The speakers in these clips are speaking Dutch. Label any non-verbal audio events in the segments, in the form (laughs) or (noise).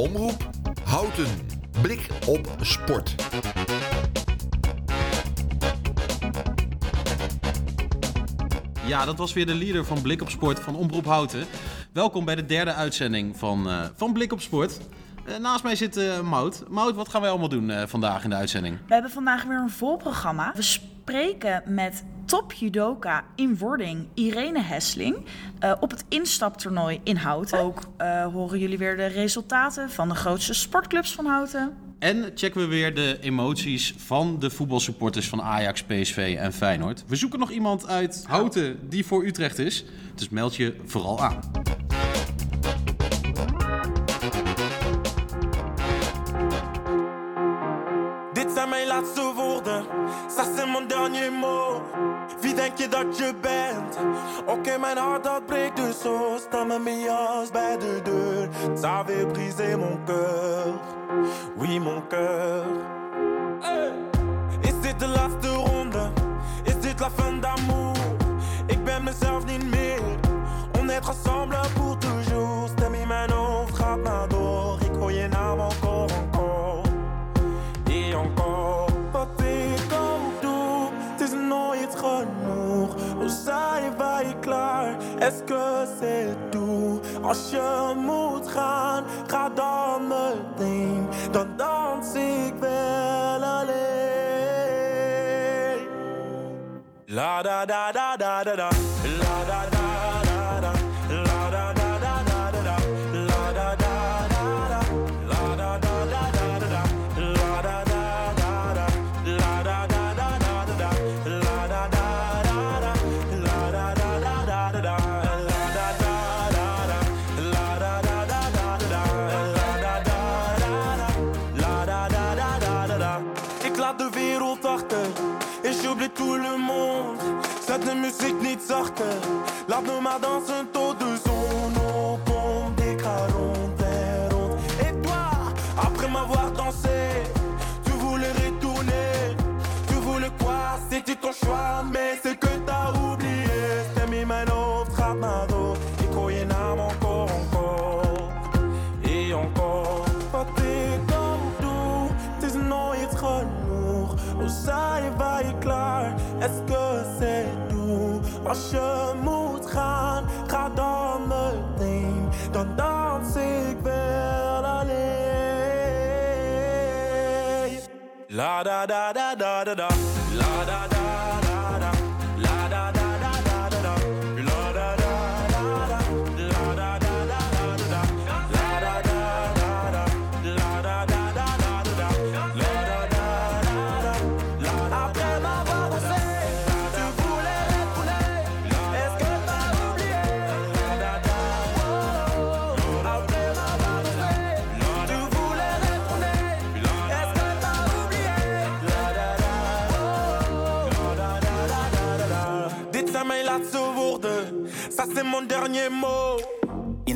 Omroep Houten. Blik op sport. Ja, dat was weer de leader van Blik op Sport van Omroep Houten. Welkom bij de derde uitzending van, uh, van Blik op Sport. Uh, naast mij zit uh, Mout. Mout, wat gaan wij allemaal doen vandaag in de uitzending? We hebben vandaag weer een vol programma. We spreken met top judoka in wording Irene Hessling op het instaptoernooi in Houten. Ook horen jullie weer de resultaten van de grootste sportclubs van Houten. En checken we weer de emoties van de voetbalsupporters van Ajax, PSV en Feyenoord. We zoeken nog iemand uit Houten die voor Utrecht is. Dus meld je vooral aan. Okay, mijn hart dat breekt dus zo. Sta met mijn jas bij de deur. Ça avait brisé mon cœur. Oui, mon cœur. Hey. Is dit de laatste ronde? Is dit la fin d'amour? Ik ben mezelf niet meer. On est ensemble klaar? Est-ce que c'est tout? Als je moet gaan, ga dan meteen. Dan dans ik wel alleen. La da da da da da da. La da da La ma danse, un taux de zone. On pompe des Et toi, après m'avoir dansé, tu voulais retourner. Tu voulais quoi C'était ton choix, mais c'est que t'as oublié. C'était mi mano, trapado. Et koyenam encore, encore. Et encore. Is no, it's hard. Oh, sorry, by Clark. Est-ce que Als je moet gaan, ga dan meteen. Dan dans ik wel alleen. La da da da da da da. La da da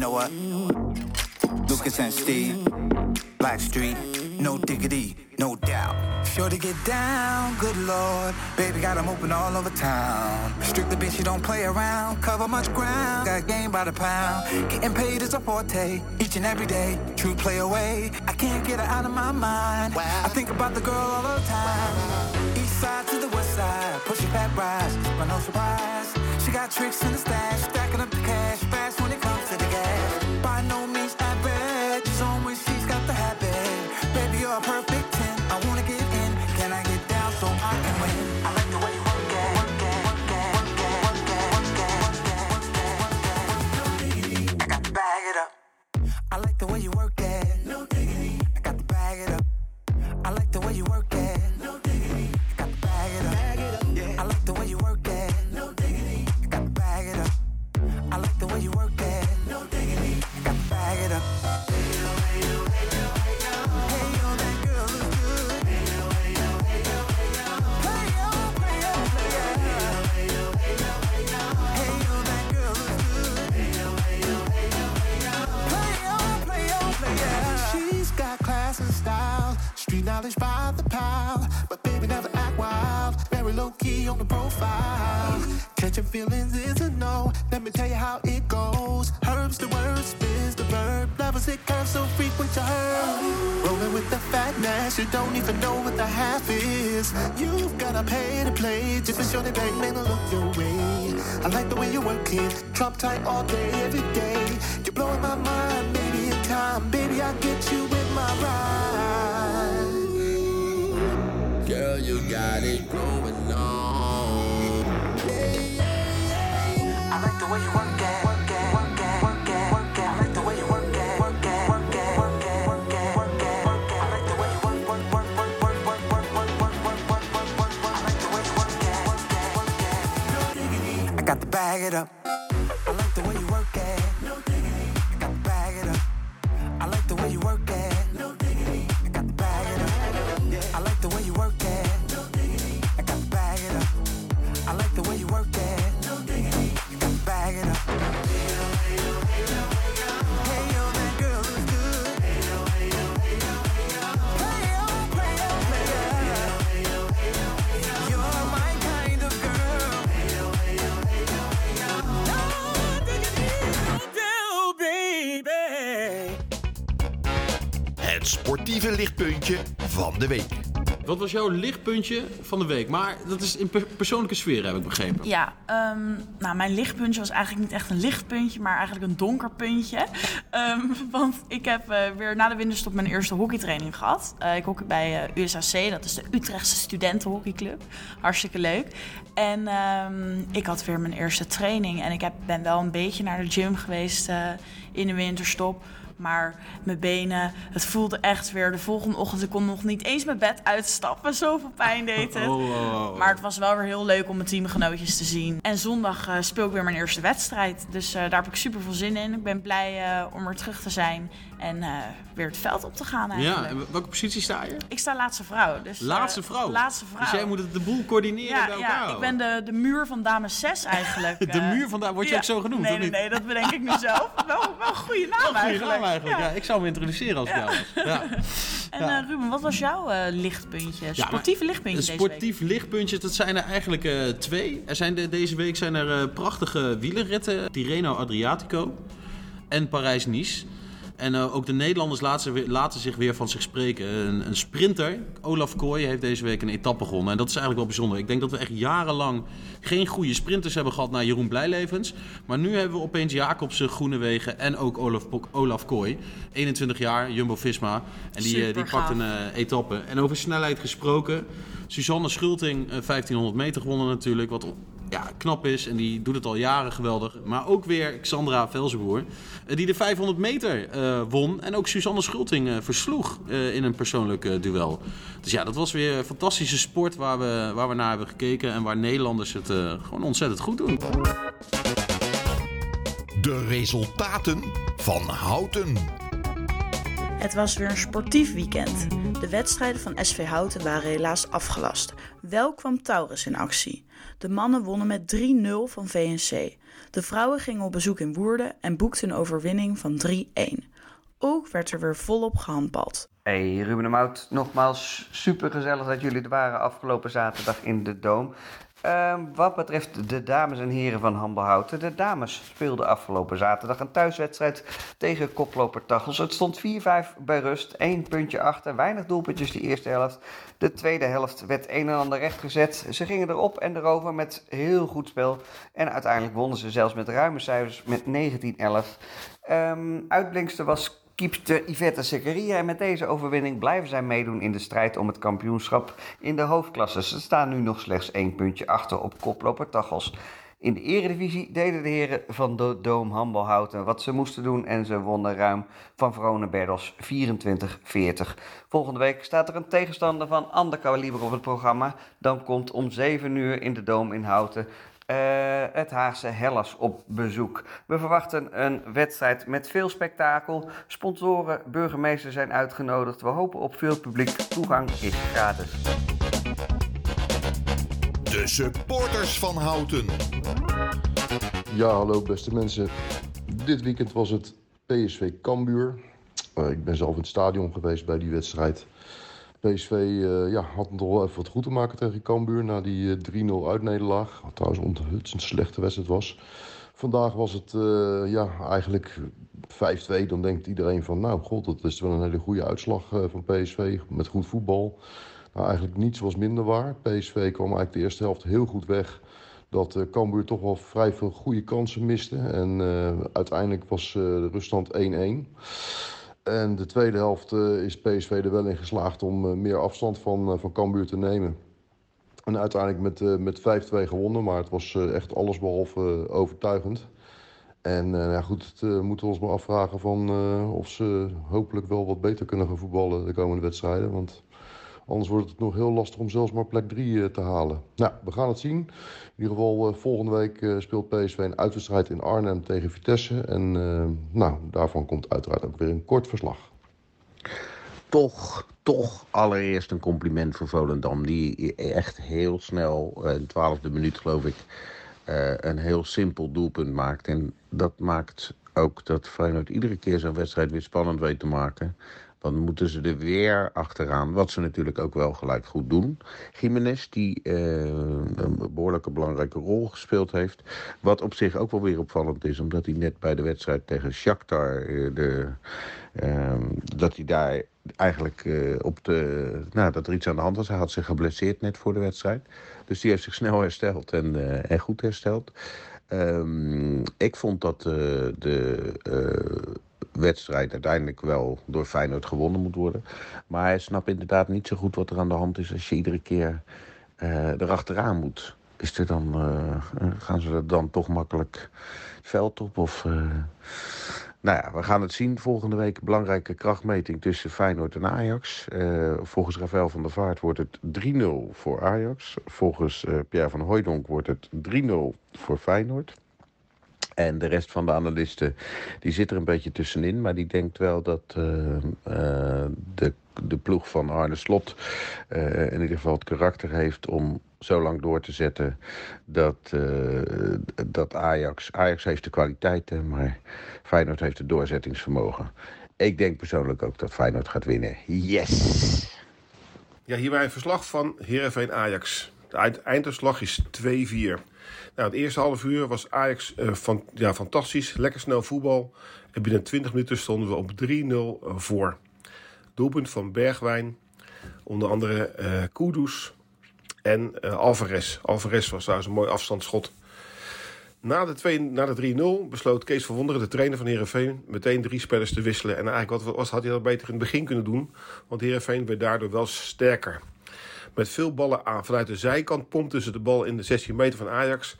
know what? Lucas and Steve, Blackstreet, no diggity, no doubt. Sure to get down, good lord. Baby got 'em open all over town. Strictly bitch, you don't play around. Cover much ground, got game by the pound. Getting paid is a forte, each and every day. True play away, I can't get her out of my mind. I think about the girl all the time. East side to the west side, pushing back rise, but no surprise. She got tricks in the stash, stacking up the cash, fast when it comes I know knowledge by the pound. But baby never act wild, very low key on the profile. Catching feelings is a no. Let me tell you how it goes. Herbs the word, spins the verb. Levels it curve so frequent you heard. Rolling with the fatness, you don't even know what the half is. You've gotta pay to play, just to show the bank man to look your way. I like the way you work it, drop tight all day, every day. You're blowing my mind, maybe in time, baby, I'll get you it up. Sportieve lichtpuntje van de week. Wat was jouw lichtpuntje van de week? Maar dat is in per- persoonlijke sfeer, heb ik begrepen. Ja, ehm, nou, mijn lichtpuntje was eigenlijk niet echt een lichtpuntje, maar eigenlijk een donker puntje. (laughs) Ehm, want ik heb eh, weer na de winterstop mijn eerste hockeytraining gehad. Eh, ik hockey bij eh, USAC, dat is de Utrechtse Studentenhockeyclub. Hartstikke leuk. En ehm, ik had weer mijn eerste training en ik heb, ben wel een beetje naar de gym geweest eh, in de winterstop. Maar mijn benen, het voelde echt weer de volgende ochtend. Ik kon nog niet eens mijn bed uitstappen. (laughs) Zoveel pijn deed het. Oh, oh, oh. Maar het was wel weer heel leuk om mijn teamgenootjes te zien. En zondag eh, speel ik weer mijn eerste wedstrijd. Dus eh, daar heb ik super veel zin in. Ik ben blij eh, om weer terug te zijn. En eh, weer het veld op te gaan Ja, eigenlijk. en welke positie sta je? Ik sta laatste vrouw. Dus, eh, Laatste vrouw. laatste vrouw. Dus jij moet het de boel coördineren ja, bij elkaar ja, ik ben de, de muur van dames 6 (laughs) eigenlijk. De eh. muur van daar, word je Ja. ook zo genoemd, Nee, nee, nee, dat bedenk ik nu zelf. (laughs) Wel, wel een goede naam Goeie eigenlijk. naam eigenlijk. Ja. Ja. ik zou me introduceren als ik jou was. Ja. (laughs) En Ja. Ruben, wat was jouw lichtpuntje? maar Sportieve lichtpuntje deze week? sportief lichtpuntje, dat zijn er eigenlijk twee. Er zijn de, deze week zijn er prachtige wielerritten. Tirreno Adriatico en Parijs-Nice. En eh, ook de Nederlanders laten, weer- laten zich weer van zich spreken. Een, een sprinter, Olaf Kooi, heeft deze week een etappe gewonnen. En dat is eigenlijk wel bijzonder. Ik denk dat we echt jarenlang geen goede sprinters hebben gehad naar Jeroen Blijlevens. Maar nu hebben we opeens Jacobsen, Groenewegen en ook Olaf, Olaf Kooi. 21 jaar, Jumbo-Visma. En die, eh, die pakt een eh, etappe. En over snelheid gesproken. Suzanne Schulting, eh, 1500 meter gewonnen natuurlijk. Wat ja, knap is. En die doet het al jaren geweldig. Maar ook weer Xandra Velzenboer. eh, die de 500 meter eh, won. En ook Suzanne Schulting eh, versloeg eh, in een persoonlijk eh, duel. Dus ja, dat was weer een fantastische sport waar we, waar we naar hebben gekeken. En waar Nederlanders het gewoon ontzettend goed doen. De resultaten van Houten. Het was weer een sportief weekend. De wedstrijden van SV Houten waren helaas afgelast. Wel kwam Taurus in actie. De mannen wonnen met 3-0 van VNC. De vrouwen gingen op bezoek in Woerden en boekten een overwinning van 3-1. Ook werd er weer volop gehandbald. Hey Ruben de Mout, nogmaals super gezellig dat jullie er waren afgelopen zaterdag in de Doom. Ehm, wat betreft de dames en heren van Handbalhouten. De dames speelden afgelopen zaterdag een thuiswedstrijd tegen koploper Tachels. Het stond 4-5 bij rust, één puntje achter, weinig doelpuntjes die eerste helft. De tweede helft werd een en ander rechtgezet. Ze gingen erop en erover met heel goed spel. En uiteindelijk wonnen ze zelfs met ruime cijfers met 19-11. Ehm uitblinkster was keepster Yvette Sekeria. En met deze overwinning blijven zij meedoen in de strijd om het kampioenschap in de hoofdklasse. Ze staan nu nog slechts één puntje achter op koploper Tachels. In de eredivisie deden de heren van de Doom Handbalhouten wat ze moesten doen en ze wonnen ruim van Vrone Berdos 24-40. Volgende week staat er een tegenstander van ander kaliber op het programma. Dan komt om 7 uur in de Doom in Houten eh, het Haagse Hellas op bezoek. We verwachten een wedstrijd met veel spektakel. Sponsoren, burgemeester zijn uitgenodigd. We hopen op veel publiek. Toegang is gratis. De supporters van Houten. Ja, hallo beste mensen. Dit weekend was het PSV Cambuur. Eh, ik ben zelf in het stadion geweest bij die wedstrijd. PSV eh, ja, had nog wel even wat goed te maken tegen Cambuur na die eh, 3-0 uitnederlaag. Wat trouwens onthutsend slechte wedstrijd was. Vandaag was het eh, ja, eigenlijk 5-2, dan denkt iedereen van, nou god, dat is wel een hele goede uitslag eh, van PSV met goed voetbal. Nou, eigenlijk niets was minder waar. PSV kwam eigenlijk de eerste helft heel goed weg. Dat eh Cambuur toch wel vrij veel goede kansen miste. En eh, uiteindelijk was eh, de ruststand 1-1. En de tweede helft eh, is PSV er wel in geslaagd om eh, meer afstand van, eh, van Cambuur te nemen. En uiteindelijk met, met 5-2 gewonnen, maar het was echt allesbehalve eh, overtuigend. En ja, goed, het, moeten we ons maar afvragen van, of ze hopelijk wel wat beter kunnen gaan voetballen de komende wedstrijden. Want anders wordt het nog heel lastig om zelfs maar plek 3 te halen. Nou, we gaan het zien. In ieder geval eh, volgende week eh, speelt PSV een uitwedstrijd in Arnhem tegen Vitesse. En eh, nou, daarvan komt uiteraard ook weer een kort verslag. toch, toch allereerst een compliment voor Volendam. Die echt heel snel, eh, in de twaalfde minuut geloof ik, eh, een heel simpel doelpunt maakt. En dat maakt ook dat Feyenoord iedere keer zo'n wedstrijd weer spannend weet te maken. Dan moeten ze er weer achteraan, wat ze natuurlijk ook wel gelijk goed doen. Jiménez, die eh, een behoorlijke belangrijke rol gespeeld heeft. Wat op zich ook wel weer opvallend is, omdat hij net bij de wedstrijd tegen Shakhtar... eh, de, ehm, dat hij daar eigenlijk eh, op de... Nou, dat er iets aan de hand was. Hij had zich geblesseerd net voor de wedstrijd. Dus die heeft zich snel hersteld en, en goed hersteld. Ehm, ik vond dat de wedstrijd uiteindelijk wel door Feyenoord gewonnen moet worden. Maar hij snapt inderdaad niet zo goed wat er aan de hand is als je iedere keer eh, erachteraan moet. Is er dan, eh, gaan ze er dan toch makkelijk het veld op? Of, eh, nou ja, we gaan het zien. Volgende week belangrijke krachtmeting tussen Feyenoord en Ajax. Eh, volgens Rafael van der Vaart wordt het 3-0 voor Ajax. Volgens eh, Pierre van Hooijdonk wordt het 3-0 voor Feyenoord. En de rest van de analisten die zit er een beetje tussenin. Maar die denkt wel dat eh, eh, de, de ploeg van Arne Slot eh, in ieder geval het karakter heeft om zo lang door te zetten dat, dat Ajax... Ajax heeft de kwaliteiten, maar Feyenoord heeft het doorzettingsvermogen. Ik denk persoonlijk ook dat Feyenoord gaat winnen. Yes! Ja, hier bij een verslag van Heerenveen Ajax. De eind- einduitslag is 2-4. Nou, het eerste half uur was Ajax eh, van, ja, fantastisch. Lekker snel voetbal. En binnen 20 minuten stonden we op 3-0 voor. Doelpunt van Bergwijn. Onder andere eh Kudus en eh, Alvarez. Alvarez was trouwens een mooi afstandsschot. Na de, twee- na de 3-0 besloot Kees van Wonderen, de trainer van Heerenveen, meteen drie spelers te wisselen. En eigenlijk wat was, had hij dat beter in het begin kunnen doen, want Heerenveen werd daardoor wel sterker. Met veel ballen aan vanuit de zijkant pompten ze de bal in de 16 meter van Ajax.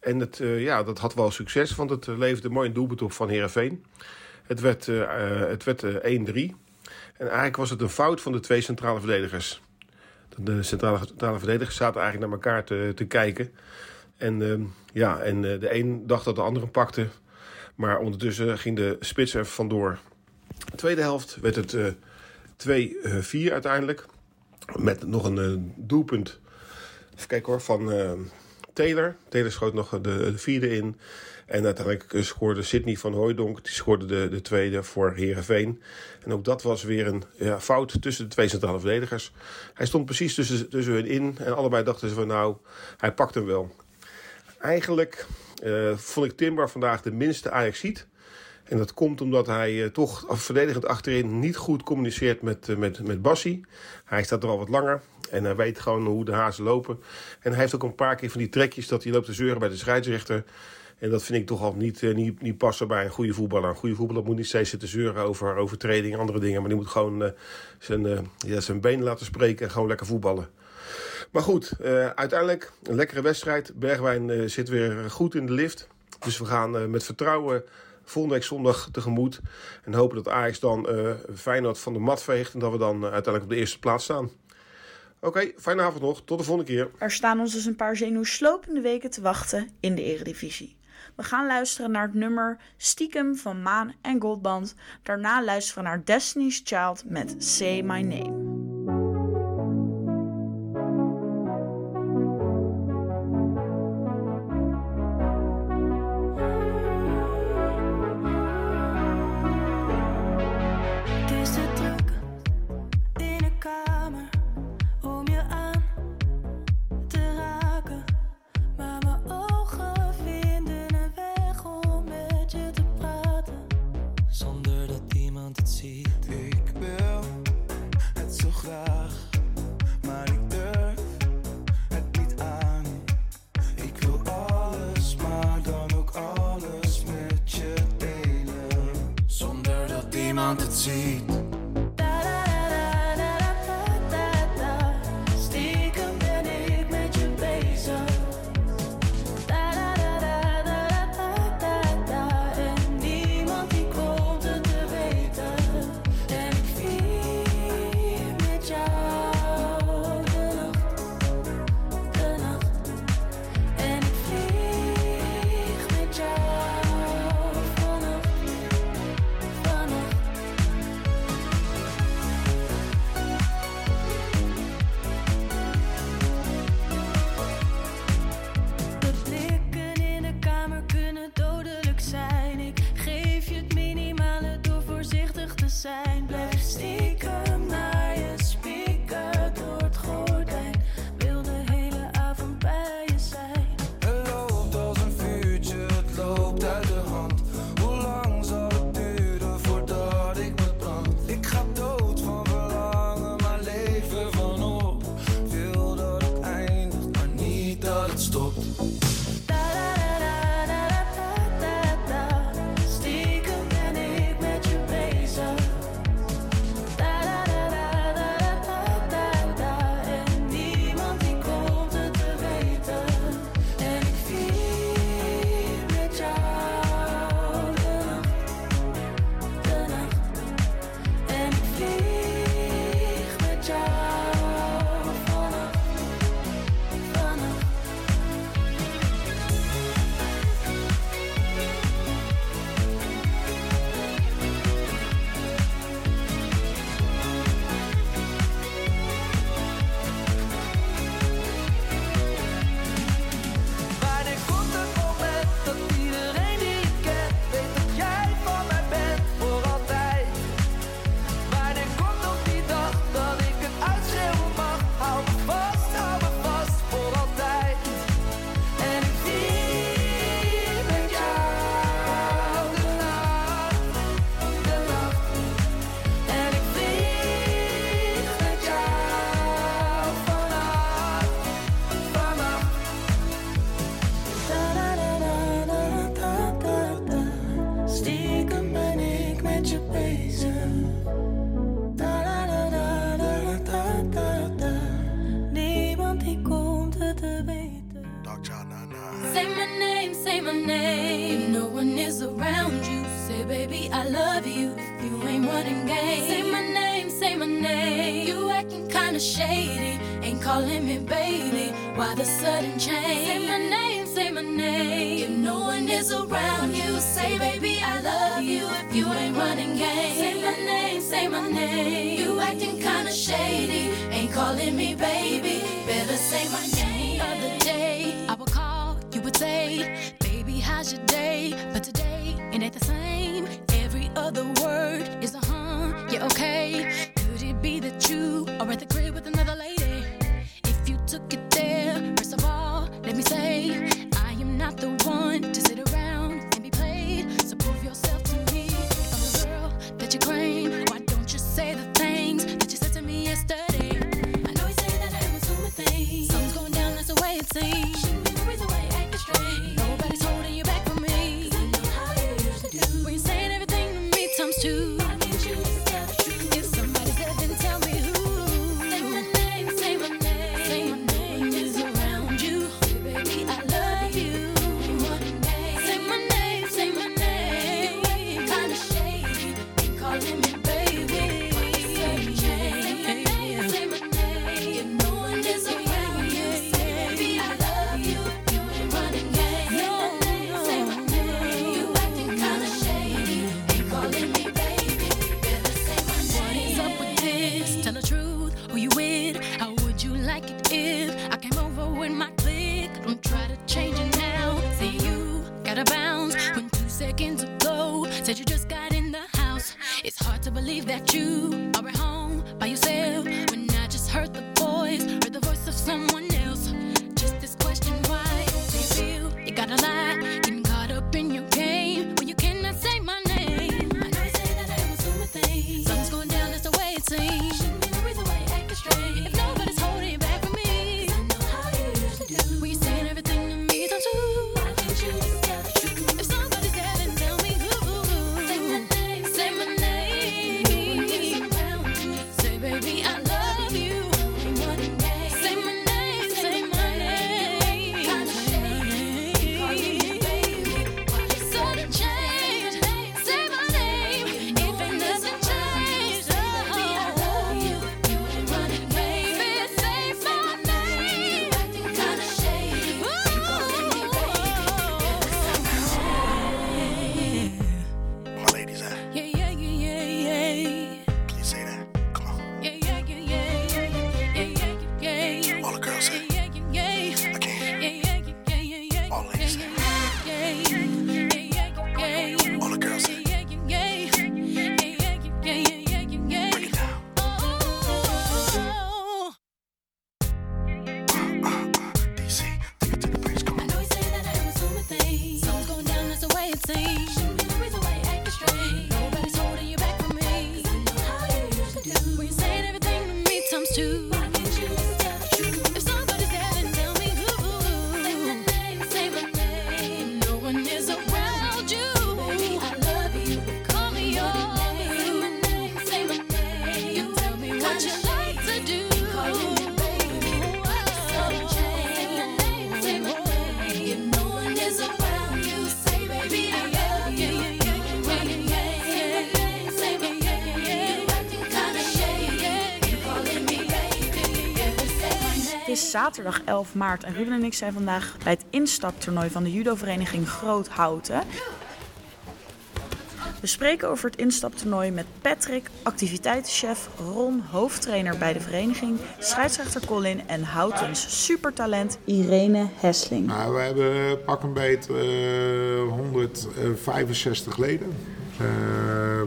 En het, eh, ja, dat had wel succes, want het eh, leverde mooi een doelpunt op van Heerenveen. Het werd, eh, het werd eh, 1-3. En eigenlijk was het een fout van de twee centrale verdedigers. De centrale, centrale verdedigers zaten eigenlijk naar elkaar te, kijken. En, ehm, ja, en de een dacht dat de ander hem pakte. Maar ondertussen ging de spits er vandoor. De tweede helft werd het eh 2-4 uiteindelijk. Met nog een eh, doelpunt. Even hoor, van eh, Taylor. Taylor schoot nog de, de vierde in. En uiteindelijk eh, scoorde Sidney van Hooijdonk. Die scoorde de, de tweede voor Herenveen. En ook dat was weer een ja, fout tussen de twee centrale verdedigers. Hij stond precies tussen, tussen hun in. En allebei dachten ze van nou, hij pakt hem wel. Eigenlijk vond ik Timber vandaag de minste Ajaxiet. En dat komt omdat hij eh, toch verdedigend achterin niet goed communiceert met, eh, met, met Bassi. Hij staat er al wat langer en hij weet gewoon hoe de hazen lopen. En hij heeft ook een paar keer van die trekjes dat hij loopt te zeuren bij de scheidsrechter. En dat vind ik toch al niet, eh, niet, niet passen bij een goede voetballer. Een goede voetballer moet niet steeds zitten zeuren over overtreding andere dingen. Maar die moet gewoon zijn, eh, ja, zijn been laten spreken en gewoon lekker voetballen. Maar goed, uiteindelijk een lekkere wedstrijd. Bergwijn zit weer goed in de lift. Dus we gaan met vertrouwen volgende week zondag tegemoet. En hopen dat Ajax dan eh Feyenoord van de mat veegt. En dat we dan eh, uiteindelijk op de eerste plaats staan. Oké, fijne avond nog. Tot de volgende keer. Er staan ons dus een paar zenuwslopende weken te wachten in de Eredivisie. We gaan luisteren naar het nummer Stiekem van Maan en Goldband. Daarna luisteren we naar Destiny's Child met Say My Name. change. Say my name, say my name. If no one is around you, say, baby, I love you if you ain't running game. Say my name, say my name. You acting kinda shady, ain't calling me baby. Zaterdag 11 maart en Ruben en ik zijn vandaag bij het instaptoernooi van de judovereniging Groot Houten. We spreken over het instaptoernooi met Patrick, activiteitenchef, Ron, hoofdtrainer bij de vereniging, scheidsrechter Colin en Houtens supertalent Irene Hesling. Nou, we hebben pak een beet eh, 165 leden. Eh,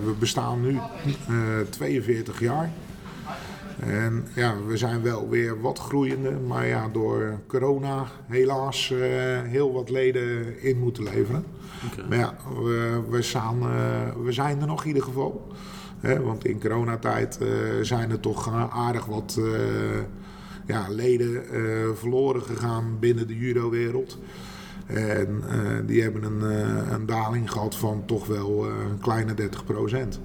we bestaan nu eh, 42 jaar. En ja, we zijn wel weer wat groeiende, maar ja, door corona helaas eh, heel wat leden in moeten leveren. Maar ja, we, we, staan, eh, we zijn er nog in ieder geval. Hè, want in coronatijd eh, zijn er toch aardig wat ja, leden verloren gegaan binnen de judo-wereld. En die hebben een, een daling gehad van toch wel een kleine 30 procent.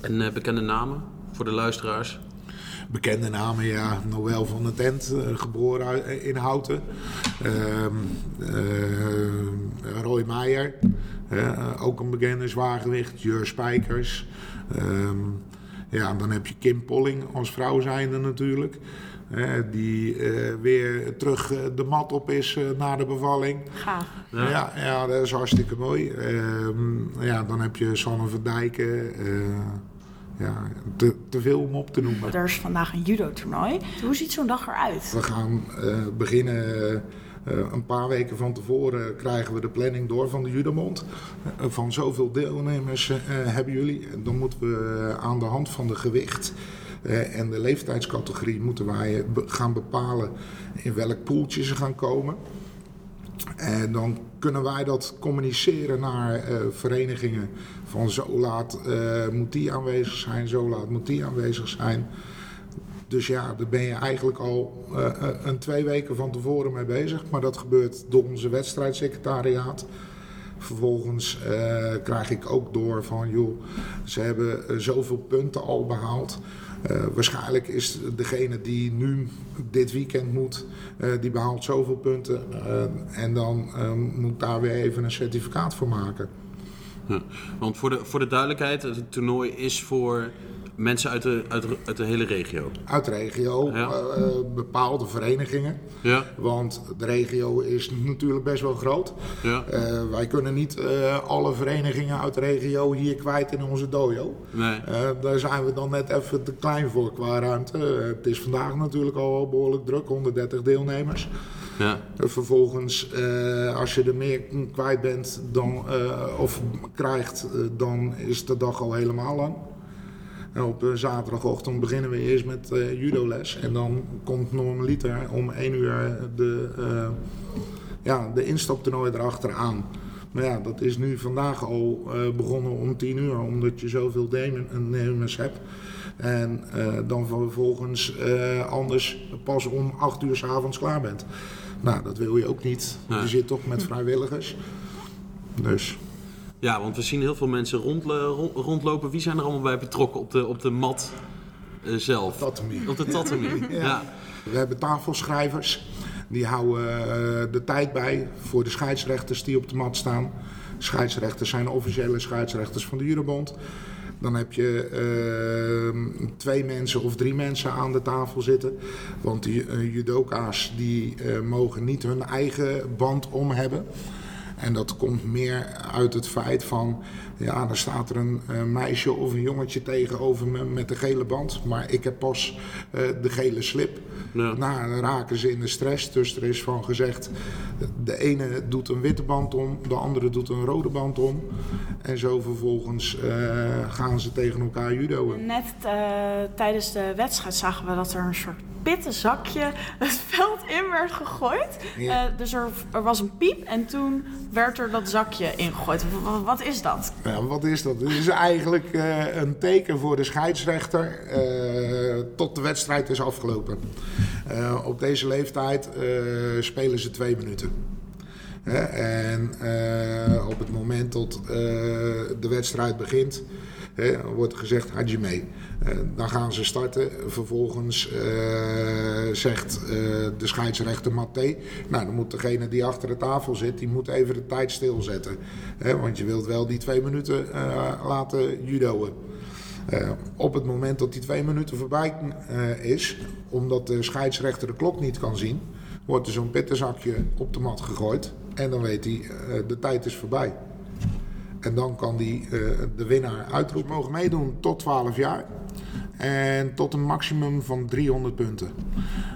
En bekende namen voor de luisteraars? Bekende namen, ja. Noël van der Tent, eh, geboren uit- in Houten. Ehm, eh, Roy Meijer, eh, ook een bekende zwaargewicht. Jur Spijkers. Ehm, ja, dan heb je Kim Polling als vrouw zijnde natuurlijk. die eh, weer terug de mat op is na de bevalling. Gaaf. Ja. Ja, ja, dat is hartstikke mooi. Ehm, ja, dan heb je Sanne van Dijken. Ja, te, te veel om op te noemen. Er is vandaag een judo-toernooi. Hoe ziet zo'n dag eruit? We gaan eh, beginnen eh, een paar weken van tevoren krijgen we de planning door van de Judomond. Eh, van zoveel deelnemers hebben jullie. Dan moeten we aan de hand van de gewicht en de leeftijdscategorie moeten wij gaan bepalen in welk poeltje ze gaan komen. En dan kunnen wij dat communiceren naar verenigingen van zo laat eh, moet die aanwezig zijn, zo laat moet die aanwezig zijn. Dus ja, daar ben je eigenlijk al eh, eh, een twee weken van tevoren mee bezig. Maar dat gebeurt door onze wedstrijdsecretariaat. Vervolgens krijg ik ook door van, joh, ze hebben zoveel punten al behaald. Eh, waarschijnlijk is degene die nu dit weekend moet, die behaalt zoveel punten. en dan moet daar weer even een certificaat voor maken. Ja. (laughs) Want voor de, voor de duidelijkheid, het toernooi is voor mensen uit de, uit de, uit de hele regio. Uit de regio, Ja. eh, eh, bepaalde verenigingen. Ja. Want de regio is natuurlijk best wel groot. Ja. Eh, wij kunnen niet alle verenigingen uit de regio hier kwijt in onze dojo. Nee. Daar zijn we dan net even te klein voor qua ruimte. Het is vandaag natuurlijk al behoorlijk druk, 130 deelnemers. Ja. Eh, Vervolgens, eh, als je er meer kwijt bent dan, eh, of krijgt, dan is de dag al helemaal lang. En op eh, zaterdagochtend beginnen we eerst met judoles. En dan komt normaliter om 1 uur de, ja, de instaptoernooi erachteraan. Maar ja, dat is nu vandaag al begonnen om 10 uur, omdat je zoveel deelnemers hebt. En dan vervolgens anders pas om 8 uur s'avonds klaar bent. Nou, dat wil je ook niet. Nee. Je zit toch met vrijwilligers. Dus. Ja, want we zien heel veel mensen rond- rondlopen. Wie zijn er allemaal bij betrokken op de, op de mat eh, zelf? Tatami. Op de tatami. (laughs) ja. Ja. We hebben tafelschrijvers. Die houden eh, de tijd bij voor de scheidsrechters die op de mat staan. Scheidsrechters zijn de officiële scheidsrechters van de Jurobond. Dan heb je eh, twee mensen of drie mensen aan de tafel zitten. Want die eh, judoka's die eh, mogen niet hun eigen band om hebben. En dat komt meer uit het feit van, ja, dan staat er een eh, meisje of een jongetje tegenover me met de gele band, maar ik heb pas eh, de gele slip. Nou, dan raken ze in de stress. Dus er is van gezegd, de ene doet een witte band om, de andere doet een rode band om. En zo vervolgens eh, gaan ze tegen elkaar judoën. Net eh, tijdens de wedstrijd zagen we dat er een soort pitten zakje het veld in werd gegooid. Ja. Eh, dus er, er was een piep en toen werd er dat zakje ingegooid. W- w- wat is dat? Wat is dat? Het is eigenlijk eh, een teken voor de scheidsrechter eh, tot de wedstrijd is afgelopen. Eh, op deze leeftijd spelen ze twee minuten. Hè, en eh, op het moment dat eh, de wedstrijd begint, hè, wordt gezegd Hajime. Eh, dan gaan ze starten. Vervolgens zegt de scheidsrechter Maté. Nou, dan moet degene die achter de tafel zit, die moet even de tijd stilzetten. Hè, want je wilt wel die twee minuten laten judoën. Op het moment dat die twee minuten voorbij is, omdat de scheidsrechter de klok niet kan zien, wordt er zo'n pittenzakje op de mat gegooid. En dan weet hij, eh, de tijd is voorbij. En dan kan hij eh, de winnaar uitroepen. Ze mogen meedoen tot 12 jaar. En tot een maximum van 300 punten.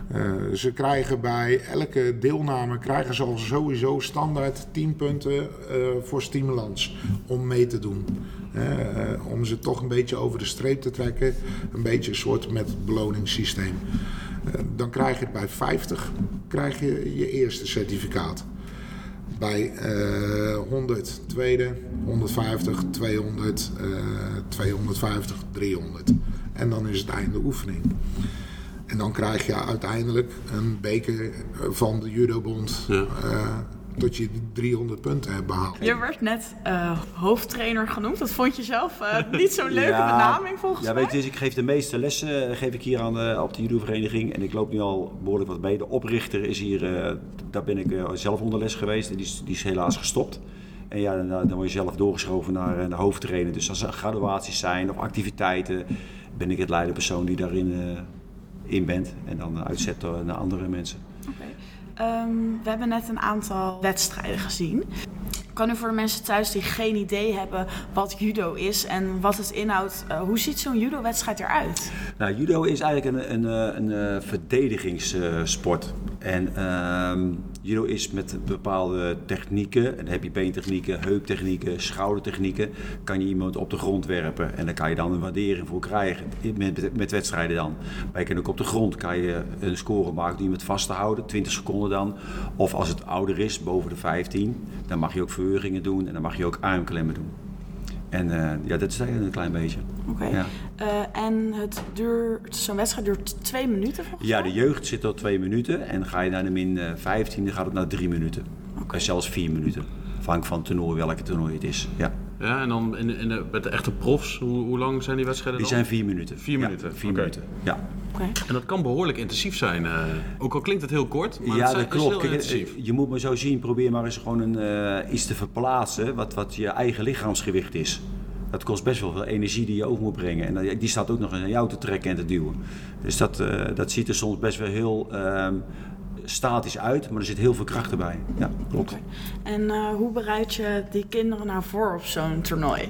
Eh, ze krijgen bij elke deelname krijgen ze al sowieso standaard 10 punten voor stimulans om mee te doen. Om ze toch een beetje over de streep te trekken. Een beetje een soort met beloningssysteem. Dan krijg je het bij 50 krijg je je eerste certificaat. Bij eh 100 tweede, 150, 200, eh 250, 300. En dan is het einde oefening. En dan krijg je uiteindelijk een beker van de judobond eh, tot je die 300 punten hebt behaald. Je werd net eh, hoofdtrainer genoemd. Dat vond je zelf eh, (laughs) niet zo'n leuke Ja, benaming volgens ja, mij. weet je, dus ik geef de meeste lessen eh, geef ik hier aan de, op de judo-vereniging. En ik loop nu al behoorlijk wat mee. De oprichter is hier, eh, daar ben ik eh, zelf onder les geweest. En die is, die is helaas gestopt. En ja, dan, dan word je zelf doorgeschoven naar de hoofdtrainer. Dus als er graduaties zijn of activiteiten, ben ik het leidende persoon die daarin eh, in bent. En dan uitzet naar andere mensen. Ehm, we hebben net een aantal wedstrijden gezien. Kan u voor de mensen thuis die geen idee hebben wat judo is en wat het inhoudt, eh, hoe ziet zo'n judo-wedstrijd eruit? Nou, judo is eigenlijk een, een, eh, een, eh, verdedigingssport. En ehm, judo is met bepaalde technieken, en heb je beentechnieken, heuptechnieken, schoudertechnieken, kan je iemand op de grond werpen. En daar kan je dan een waardering voor krijgen, met, met wedstrijden dan. Maar je kan ook op de grond kan je een score maken je met vast te houden, 20 seconden dan. Of als het ouder is, boven de 15, dan mag je ook verheugingen doen en dan mag je ook armklemmen doen. En eh, ja, dat is eigenlijk een klein beetje. Oké. Ja. Eh, en het duurt, zo'n wedstrijd duurt twee minuten volgens Ja, de jeugd zit al twee minuten. En ga je naar de min eh, 15, dan gaat het naar drie minuten. En zelfs vier minuten. Afhankelijk van het toernooi, welke toernooi het is. Ja. Ja, en dan in de, in de, met de echte profs, hoe, hoe lang zijn die wedstrijden Die dan? zijn vier minuten. Vier Ja, minuten? vier minuten. Ja. En dat kan behoorlijk intensief zijn. eh, ook al klinkt het heel kort, maar ja, het zijn, dat klopt. is heel Kijk, intensief. eh, je moet maar zo zien, probeer maar eens gewoon een, eh, iets te verplaatsen wat, wat je eigen lichaamsgewicht is. Dat kost best wel veel energie die je over moet brengen. En die staat ook nog naar jou te trekken en te duwen. Dus dat, eh, dat ziet er soms best wel heel ehm, statisch uit, maar er zit heel veel kracht erbij. Ja, klopt. En eh, hoe bereid je die kinderen nou voor op zo'n toernooi?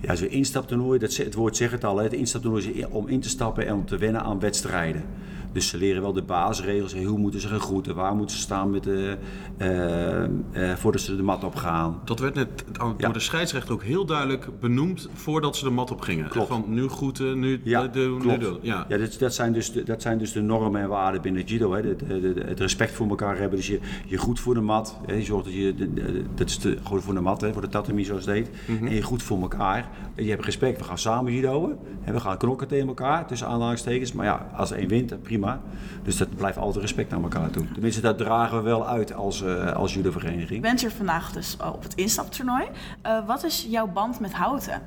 Ja, zo'n instaptoernooi, dat, het woord zegt het al. Hè. Het instaptoernooi is om in te stappen en om te wennen aan wedstrijden. Dus ze leren wel de basisregels. Hoe moeten ze gaan groeten? Waar moeten ze staan met de, eh, eh, voordat ze de mat op gaan? Dat werd net door de scheidsrechter ook heel duidelijk benoemd voordat ze de mat op gingen. Echt Van nu groeten, nu Ja, klopt. doen. Ja. Ja, dat, dat, zijn dus de, dat zijn dus de normen en waarden binnen judo. Hè. De, de- de- het respect voor elkaar hebben. Dus je, je goed voor de mat. Hè. Je zorgt dat je... de- de- dat is de, gewoon voor de mat, hè, voor de tatami zoals het heet. Mhm. En je goed voor elkaar. Je hebt respect. We gaan samen judoën. En we gaan knokken tegen elkaar, tussen aanhalingstekens. Maar ja, als één wint, dan prima. Dus dat blijft altijd respect naar elkaar toe. Tenminste, dat dragen we wel uit als, eh als Je judovereniging. bent hier vandaag dus op het instaptoernooi. Eh, wat is jouw band met houten?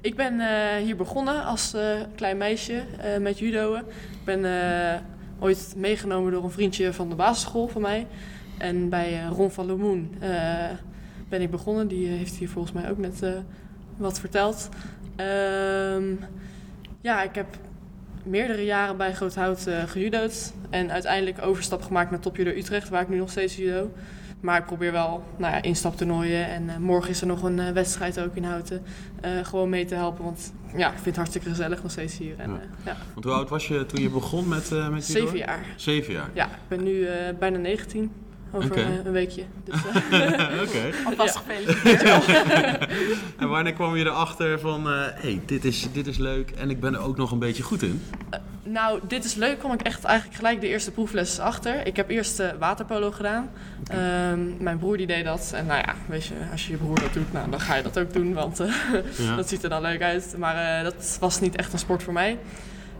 Ik ben eh, hier begonnen als eh, klein meisje eh, met judoën. Ik ben eh, ooit meegenomen door een vriendje van de basisschool van mij. En bij eh, Ron van Lemoen eh, ben ik begonnen. Die heeft hier volgens mij ook net eh, wat verteld. Ehm, ja, ik heb meerdere jaren bij Groothout eh gejudo'd. En uiteindelijk overstap gemaakt naar Top Judo Utrecht, waar ik nu nog steeds judo. Maar ik probeer wel nou ja, instaptoernooien. En eh, morgen is er nog een eh, wedstrijd ook in Houten. gewoon mee te helpen. Want ja, ik vind het hartstikke gezellig nog steeds hier. En, Ja. ja. Want hoe oud was je toen je begon met, met judo? Zeven jaar. Zeven jaar. Ja, ik ben nu bijna 19. Over eh, een weekje. Dus, (laughs) eh, Oké. (laughs) Alvast gefeliciteerd. (laughs) En wanneer kwam je erachter van, hé, hey, dit, is, dit is leuk en ik ben er ook nog een beetje goed in? Nou, dit is leuk. kwam ik echt eigenlijk gelijk de eerste proefles achter. Ik heb eerst eh, waterpolo gedaan. Ehm, mijn broer die deed dat. En nou ja, weet je, als je je broer dat doet, nou, dan ga je dat ook doen. Want eh, Ja. dat ziet er dan leuk uit. Maar eh, dat was niet echt een sport voor mij.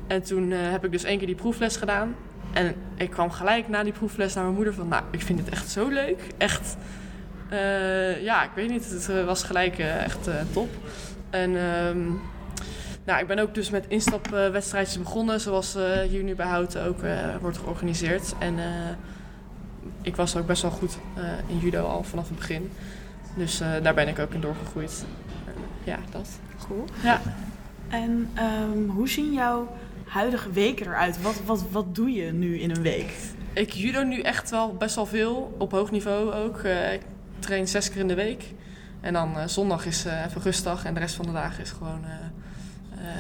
En toen eh, heb ik dus één keer die proefles gedaan. En ik kwam gelijk na die proefles naar mijn moeder van... Nou, ik vind het echt zo leuk. Echt, eh, ja, ik weet niet. Het eh, was gelijk eh, echt top. En... ehm, nou, ik ben ook dus met instapwedstrijdjes begonnen, zoals hier nu bij Houten ook wordt georganiseerd. En ik was ook best wel goed in judo al vanaf het begin. Dus daar ben ik ook in doorgegroeid. Ja, dat. Cool. Ja. En ehm, hoe zien jouw huidige weken eruit? Wat, wat, wat doe je nu in een week? Ik judo nu echt wel best wel veel, op hoog niveau ook. Eh, ik train zes keer in de week. En dan eh, zondag is eh, even rustdag en de rest van de dagen is gewoon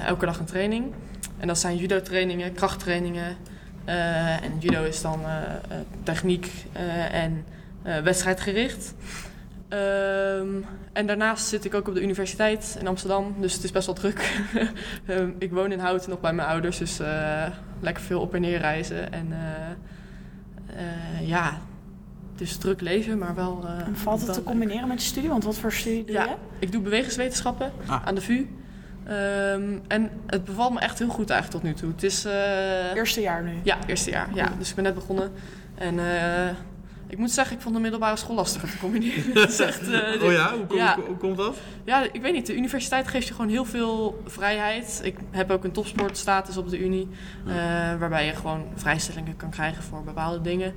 elke dag een training. En dat zijn judo trainingen, krachttrainingen. En judo is dan techniek en wedstrijdgericht. Ehm, en daarnaast zit ik ook op de universiteit in Amsterdam, dus het is best wel druk. (laughs) Ehm, ik woon in Houten nog bij mijn ouders, dus eh, lekker veel op en neer reizen. En eh, eh, ja, dus druk leven, maar wel. eh, En valt het te leuk. combineren met je studie? Want wat voor studie doe je? Ja, ik doe bewegingswetenschappen aan de VU. Ehm, en het bevalt me echt heel goed eigenlijk tot nu toe. Het is... eerste jaar nu? Ja, eerste jaar. Ja. Dus ik ben net begonnen. En eh, ik moet zeggen, ik vond de middelbare school lastiger te combineren. (laughs) Het is echt, eh, Oh ja? Hoe kom- hoe- hoe komt dat? Ja, ik weet niet. De universiteit geeft je gewoon heel veel vrijheid. Ik heb ook een topsportstatus op de unie. eh, waarbij je gewoon vrijstellingen kan krijgen voor bepaalde dingen.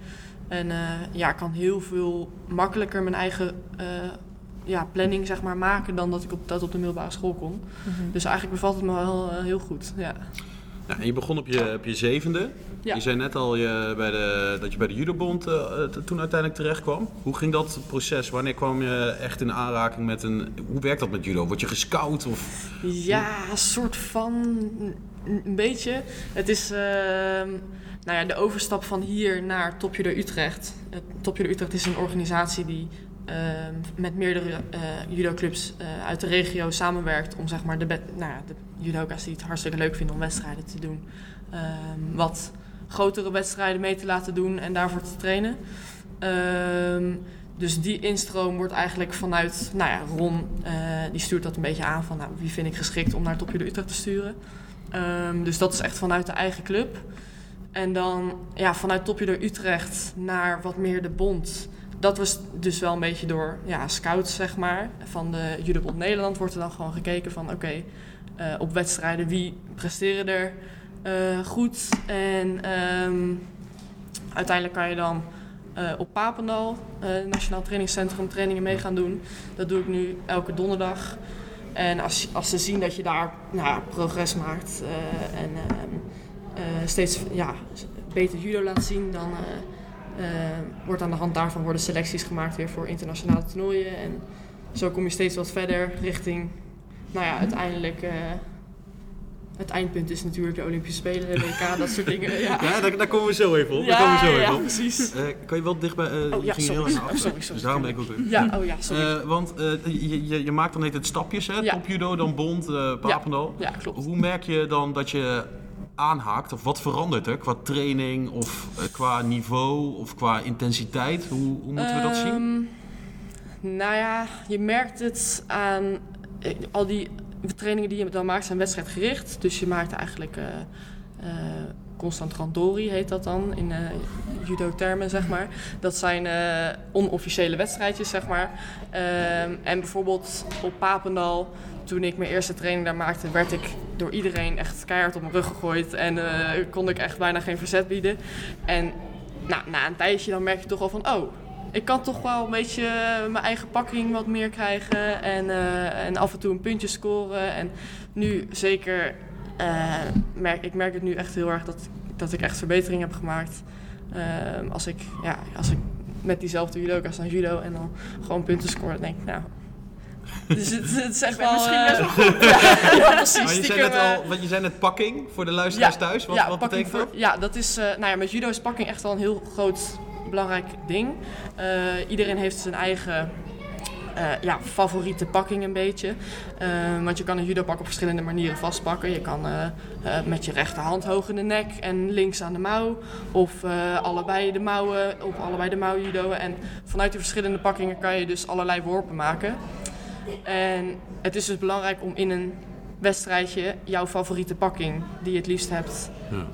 En eh, ja, ik kan heel veel makkelijker mijn eigen ja, planning zeg maar, maken dan dat ik op, dat op de middelbare school kon. Mhm. Dus eigenlijk bevalt het me wel heel goed. Ja. En je begon op je, op je zevende. Ja. Je zei net al je, bij de, dat je bij de judobond eh, eh, toen uiteindelijk terecht kwam. Hoe ging dat proces? Wanneer kwam je echt in aanraking met een... Hoe werkt dat met judo? Word je gescout? Of... Ja, een soort van. Een beetje. Het is ehm, nou ja, de overstap van hier naar Top Judo Utrecht. Het Top Judo Utrecht is een organisatie die met meerdere eh judoclubs eh, uit de regio samenwerkt om zeg maar de, nou ja, de judoka's die het hartstikke leuk vinden om wedstrijden te doen, ehm, wat grotere wedstrijden mee te laten doen en daarvoor te trainen. Ehm, dus die instroom wordt eigenlijk vanuit, nou ja, Ron, eh, die stuurt dat een beetje aan van, nou, wie vind ik geschikt om naar Top Judo Utrecht te sturen. Ehm, dus dat is echt vanuit de eigen club. En dan ja, vanuit Judo Utrecht naar wat meer de bond. Dat was dus wel een beetje door ja, scouts, zeg maar. Van de Judobond Nederland wordt er dan gewoon gekeken van... oké, eh, op wedstrijden wie presteren er eh, goed. En ehm, uiteindelijk kan je dan eh, op Papendal, Nationaal Trainingscentrum, trainingen mee gaan doen. Dat doe ik nu elke donderdag. En als, als ze zien dat je daar nou, progress maakt en ehm, eh, steeds ja, beter judo laat zien, dan wordt aan de hand daarvan worden selecties gemaakt weer voor internationale toernooien. En zo kom je steeds wat verder richting, nou ja, uiteindelijk. eh, het eindpunt is natuurlijk de Olympische Spelen, de WK, dat soort (laughs) dingen. Ja, Ja, daar, daar komen we zo even op. Ja, daar komen we zo ja, even op. precies. Eh, kan je wel dichtbij... eh, Oh, ja, sorry. heel Oh, sorry, sorry. Dus daarom ben ik ook even... Ja, oh ja, sorry. Eh, want eh, je, je, je maakt dan heet het stapjes, hè? Ja. Top judo, dan bond, eh Papendal. Ja, klopt. Hoe merk je dan dat je aanhaakt? Of wat verandert er qua training of eh, qua niveau of qua intensiteit? Hoe, hoe moeten we dat zien? Ehm, Nou ja, je merkt het aan eh, al die trainingen die je dan maakt zijn wedstrijdgericht. Dus je maakt eigenlijk eh constant randori heet dat dan in judo-termen zeg maar. Dat zijn onofficiële wedstrijdjes zeg maar. Ehm, en bijvoorbeeld op Papendal toen ik mijn eerste training daar maakte, werd ik door iedereen echt keihard op mijn rug gegooid. En eh, kon ik echt bijna geen verzet bieden. En nou, na een tijdje dan merk je toch wel van, oh, ik kan toch wel een beetje mijn eigen pakking wat meer krijgen. En, eh, en af en toe een puntje scoren. En nu zeker, eh, merk, ik merk het nu echt heel erg dat, dat ik echt verbetering heb gemaakt. Ehm, als, ik, ja, als ik met diezelfde judoka's dan judo en dan gewoon punten score, dan denk ik, nou... Dus het, het is echt wel... misschien eh, best wel (laughs) goed. ja, ja, precies. Maar je zei, net al, want je zei net pakking voor de luisteraars thuis. Wat, wat betekent dat? voor- Ja, dat is, eh, nou ja, met judo is pakking echt wel een heel groot, belangrijk ding. Eh, iedereen heeft zijn eigen ja, favoriete pakking een beetje. Want je kan een judopak op verschillende manieren vastpakken. Je kan met je rechterhand hoog in de nek en links aan de mouw. Of allebei de mouwen, op allebei de mouw judoën. En vanuit die verschillende pakkingen kan je dus allerlei worpen maken. En het is dus belangrijk om in een wedstrijdje jouw favoriete pakking, die je het liefst hebt,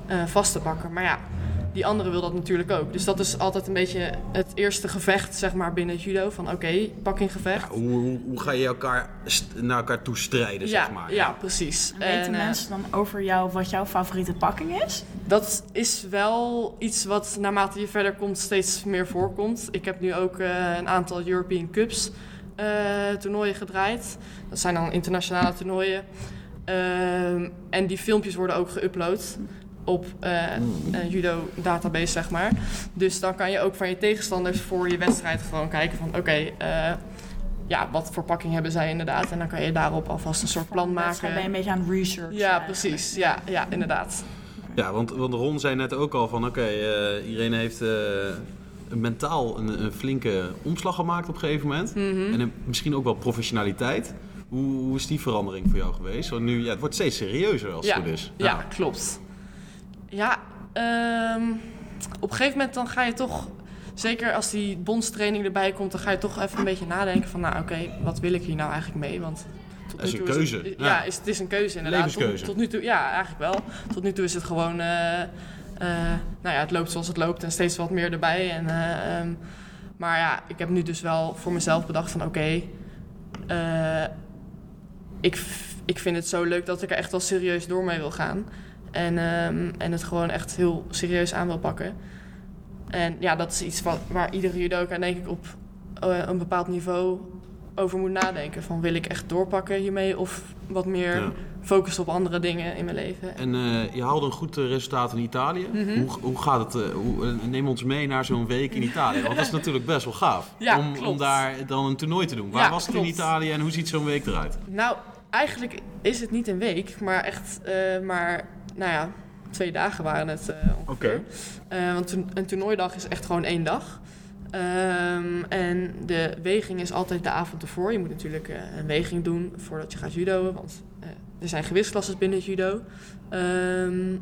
eh, vast te pakken. Maar ja, die andere wil dat natuurlijk ook. Dus dat is altijd een beetje het eerste gevecht, zeg maar, binnen het judo. Van oké, pakkinggevecht. Hoe, hoe, hoe ga je elkaar naar elkaar toe strijden, ja, zeg maar? ja, precies. Weten En, eh, mensen dan over jou wat jouw favoriete pakking is? Dat is wel iets wat naarmate je verder komt steeds meer voorkomt. Ik heb nu ook eh, een aantal European Cups toernooien gedraaid. Dat zijn dan internationale toernooien. Ehm, en die filmpjes worden ook geüpload op eh, een judo database, zeg maar. Dus dan kan je ook van je tegenstanders voor je wedstrijd gewoon kijken van oké, eh, ja, wat voor pakking hebben zij inderdaad. En dan kan je daarop alvast een soort plan Wedstrijd ben je maken. een beetje aan research. Ja, precies. Ja, ja, inderdaad. Ja, want, want Ron zei net ook al van oké, eh, Irene heeft eh, mentaal een, een flinke omslag gemaakt op een gegeven moment. Mhm. En een- misschien ook wel professionaliteit. Hoe, hoe is die verandering voor jou geweest? Want nu, ja, het wordt steeds serieuzer als ja, het goed is. Ja, klopt. Ja, ehm, op een gegeven moment dan ga je toch, zeker als die bondstraining erbij komt, dan ga je toch even een beetje nadenken van, nou oké, wat wil ik hier nou eigenlijk mee? Want tot Dat is een keuze, het, ja. ja, is, het is een keuze inderdaad. Levenskeuze. Tot, tot nu toe, ja, eigenlijk wel. Tot nu toe is het gewoon, eh, nou ja, het loopt zoals het loopt en steeds wat meer erbij. En, eh, ehm, maar ja, ik heb nu dus wel voor mezelf bedacht van, oké, eh, ik, ik vind het zo leuk dat ik er echt wel serieus door mee wil gaan. En, ehm, en het gewoon echt heel serieus aan wil pakken. En ja, dat is iets wat, waar iedere judoka denk ik op eh, een bepaald niveau over moet nadenken. Van wil ik echt doorpakken hiermee of wat meer Ja. focussen op andere dingen in mijn leven. En eh, je haalde een goed eh, resultaat in Italië. Mhm. hoe, hoe gaat het? eh, hoe, neem ons mee naar zo'n week in (laughs) Italië. Want dat is natuurlijk best wel gaaf. Ja, om, om daar dan een toernooi te doen. Waar Ja, was het in. Italië en hoe ziet zo'n week eruit? Nou, eigenlijk is het niet een week, maar echt maar, nou ja, twee dagen waren het ongeveer. Eh, want een, een toernooidag is echt gewoon één dag. Ehm, en de weging is altijd de avond ervoor. Je moet natuurlijk eh, een weging doen voordat je gaat judoën. Want eh, er zijn gewichtsklasses binnen het judo. Ehm,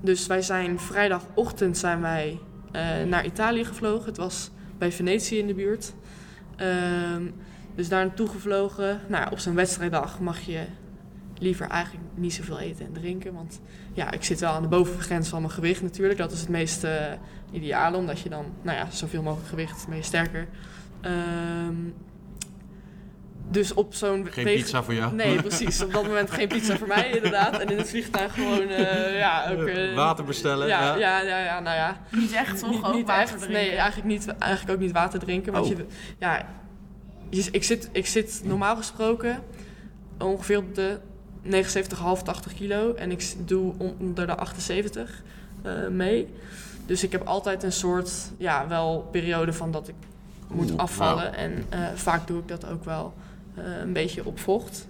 dus wij zijn vrijdagochtend zijn wij eh, naar Italië gevlogen. Het was bij Venetië in de buurt. Ehm, dus daar naartoe gevlogen. Nou, op zo'n wedstrijddag mag je liever eigenlijk niet zoveel eten en drinken. Want ja, ik zit wel aan de bovengrens van mijn gewicht natuurlijk. Dat is het meest eh, ideale, omdat je dan, nou ja, zoveel mogelijk gewicht, ben je sterker. Ehm, dus op zo'n... Geen wegen- pizza voor jou? Nee, (laughs) precies. Op dat moment geen pizza voor mij inderdaad. En in het vliegtuig gewoon, eh, ja, ook... eh, Water bestellen, Ja, ja. ja, ja, ja, nou ja. Niet echt, toch? Niet, Ook niet water echt. drinken? Nee, eigenlijk, niet, eigenlijk ook niet water drinken. Want Oh. je, ja, je- ik, zit, ik zit normaal gesproken ongeveer op de 79,5, 80 kilo. En ik doe onder de 78 eh, mee. Dus ik heb altijd een soort, ja, wel periode van dat ik moet afvallen. En eh, vaak doe ik dat ook wel eh, een beetje op vocht.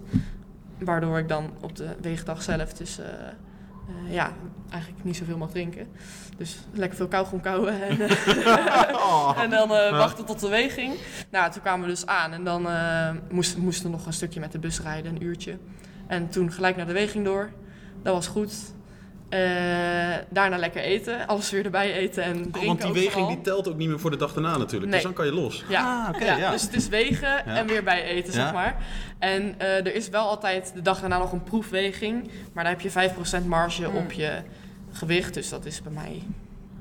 Waardoor ik dan op de weegdag zelf dus eh, ja, eigenlijk niet zoveel mag drinken. Dus lekker veel kauwgom kauwen en, (laughs) (laughs) en dan wachten tot de weging. Nou, toen kwamen we dus aan en dan moesten moesten we nog een stukje met de bus rijden, een uurtje. En toen gelijk naar de weging door. Dat was goed. Eh, daarna lekker eten, alles weer erbij eten en drinken Oh, want die ook weging vooral. die telt ook niet meer voor de dag daarna natuurlijk. Nee. Dus dan kan je los. Ja, Ah, oké, ja, ja. dus het is wegen en weer bij eten, Ja. zeg maar. En eh, er is wel altijd de dag daarna nog een proefweging. Maar daar heb je 5% marge Hmm. op je gewicht. Dus dat is bij mij...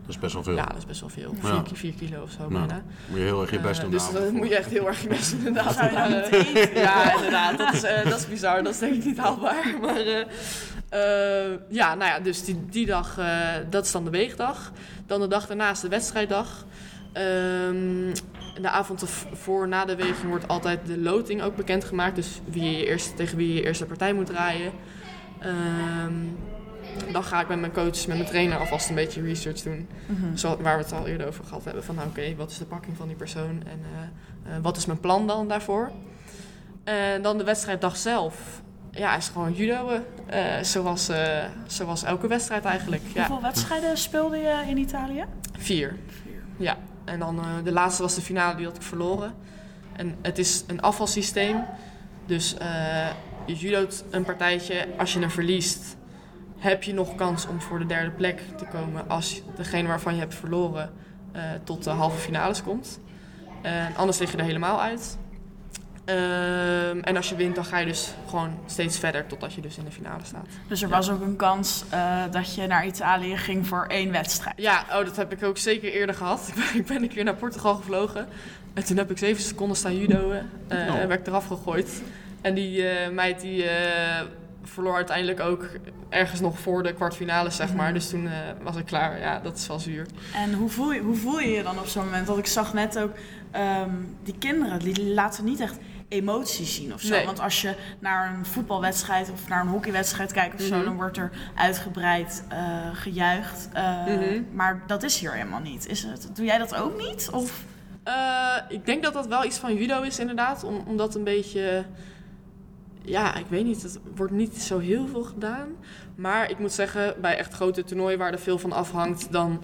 Dat is best wel veel. Ja, dat is best wel veel. Ja. 4 kilo of zo Nou, bijna. moet je heel erg je best doen Dus de dan avond moet je echt heel erg je best doen inderdaad. Eh? Ja, inderdaad. Dat is, eh, dat is bizar. Dat is denk ik niet haalbaar. (laughs) Maar eh, eh, ja, nou ja, dus die, die dag, eh, dat is dan de weegdag. Dan de dag daarna is de wedstrijddag. Ehm, de avond voor na de weging wordt altijd de loting ook bekendgemaakt. Dus wie je eerst, tegen wie je je eerste partij moet draaien. Ehm, dan ga ik met mijn coach, met mijn trainer alvast een beetje research doen. Mhm. Zo, waar we het al eerder over gehad hebben. Van nou, oké, wat is de pakking van die persoon en eh, eh, wat is mijn plan dan daarvoor? En dan de wedstrijddag zelf. Ja, is gewoon judo. eh, zoals, zoals elke wedstrijd eigenlijk. Ja. Hoeveel wedstrijden speelde je in Italië? Vier. Ja, en dan de laatste was de finale, die had ik verloren. En het is een afvalsysteem. Dus je judoot een partijtje. Als je hem verliest, heb je nog kans om voor de derde plek te komen. Als degene waarvan je hebt verloren eh, tot de halve finales komt. En anders lig je er helemaal uit. Ehm, en als je wint, dan ga je dus gewoon steeds verder totdat je dus in de finale staat. Dus er Ja. was ook een kans eh, dat je naar Italië ging voor één wedstrijd. Ja, oh, dat heb ik ook zeker eerder gehad. (laughs) Ik ben, ik ben een keer naar Portugal gevlogen. En toen heb ik zeven seconden staan judoën. eh Oh. En werd ik eraf gegooid. En die eh, meid die eh, verloor uiteindelijk ook ergens nog voor de kwartfinale, zeg maar. Mhm. Dus toen eh, was ik klaar. Ja, dat is wel zuur. En hoe voel, je, hoe voel je je dan op zo'n moment? Want ik zag net ook, ehm, die kinderen, die laten niet echt emotie zien of zo. Nee. Want als je naar een voetbalwedstrijd of naar een hockeywedstrijd kijkt of zo, Mhm. dan wordt er uitgebreid eh, gejuicht. Eh, Mhm. Maar dat is hier helemaal niet. Is het, doe jij dat ook niet? Of? Ik denk dat dat wel iets van judo is inderdaad. Om, omdat een beetje... Ja, ik weet niet. Het wordt niet zo heel veel gedaan. Maar ik moet zeggen, bij echt grote toernooien waar er veel van afhangt... dan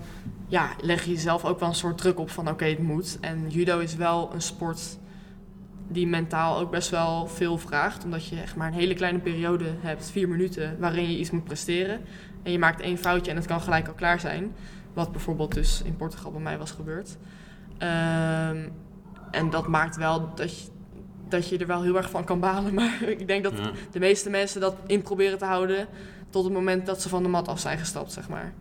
ja, leg je jezelf ook wel een soort druk op van oké, het moet. En judo is wel een sport die mentaal ook best wel veel vraagt. Omdat je echt maar een hele kleine periode hebt, vier minuten... waarin je iets moet presteren. En je maakt één foutje en het kan gelijk al klaar zijn. Wat bijvoorbeeld dus in Portugal bij mij was gebeurd. Ehm, en dat maakt wel dat je, dat je er wel heel erg van kan balen. (laughs) Maar ik denk dat Ja. de meeste mensen dat in proberen te houden tot het moment dat ze van de mat af zijn gestapt, zeg maar.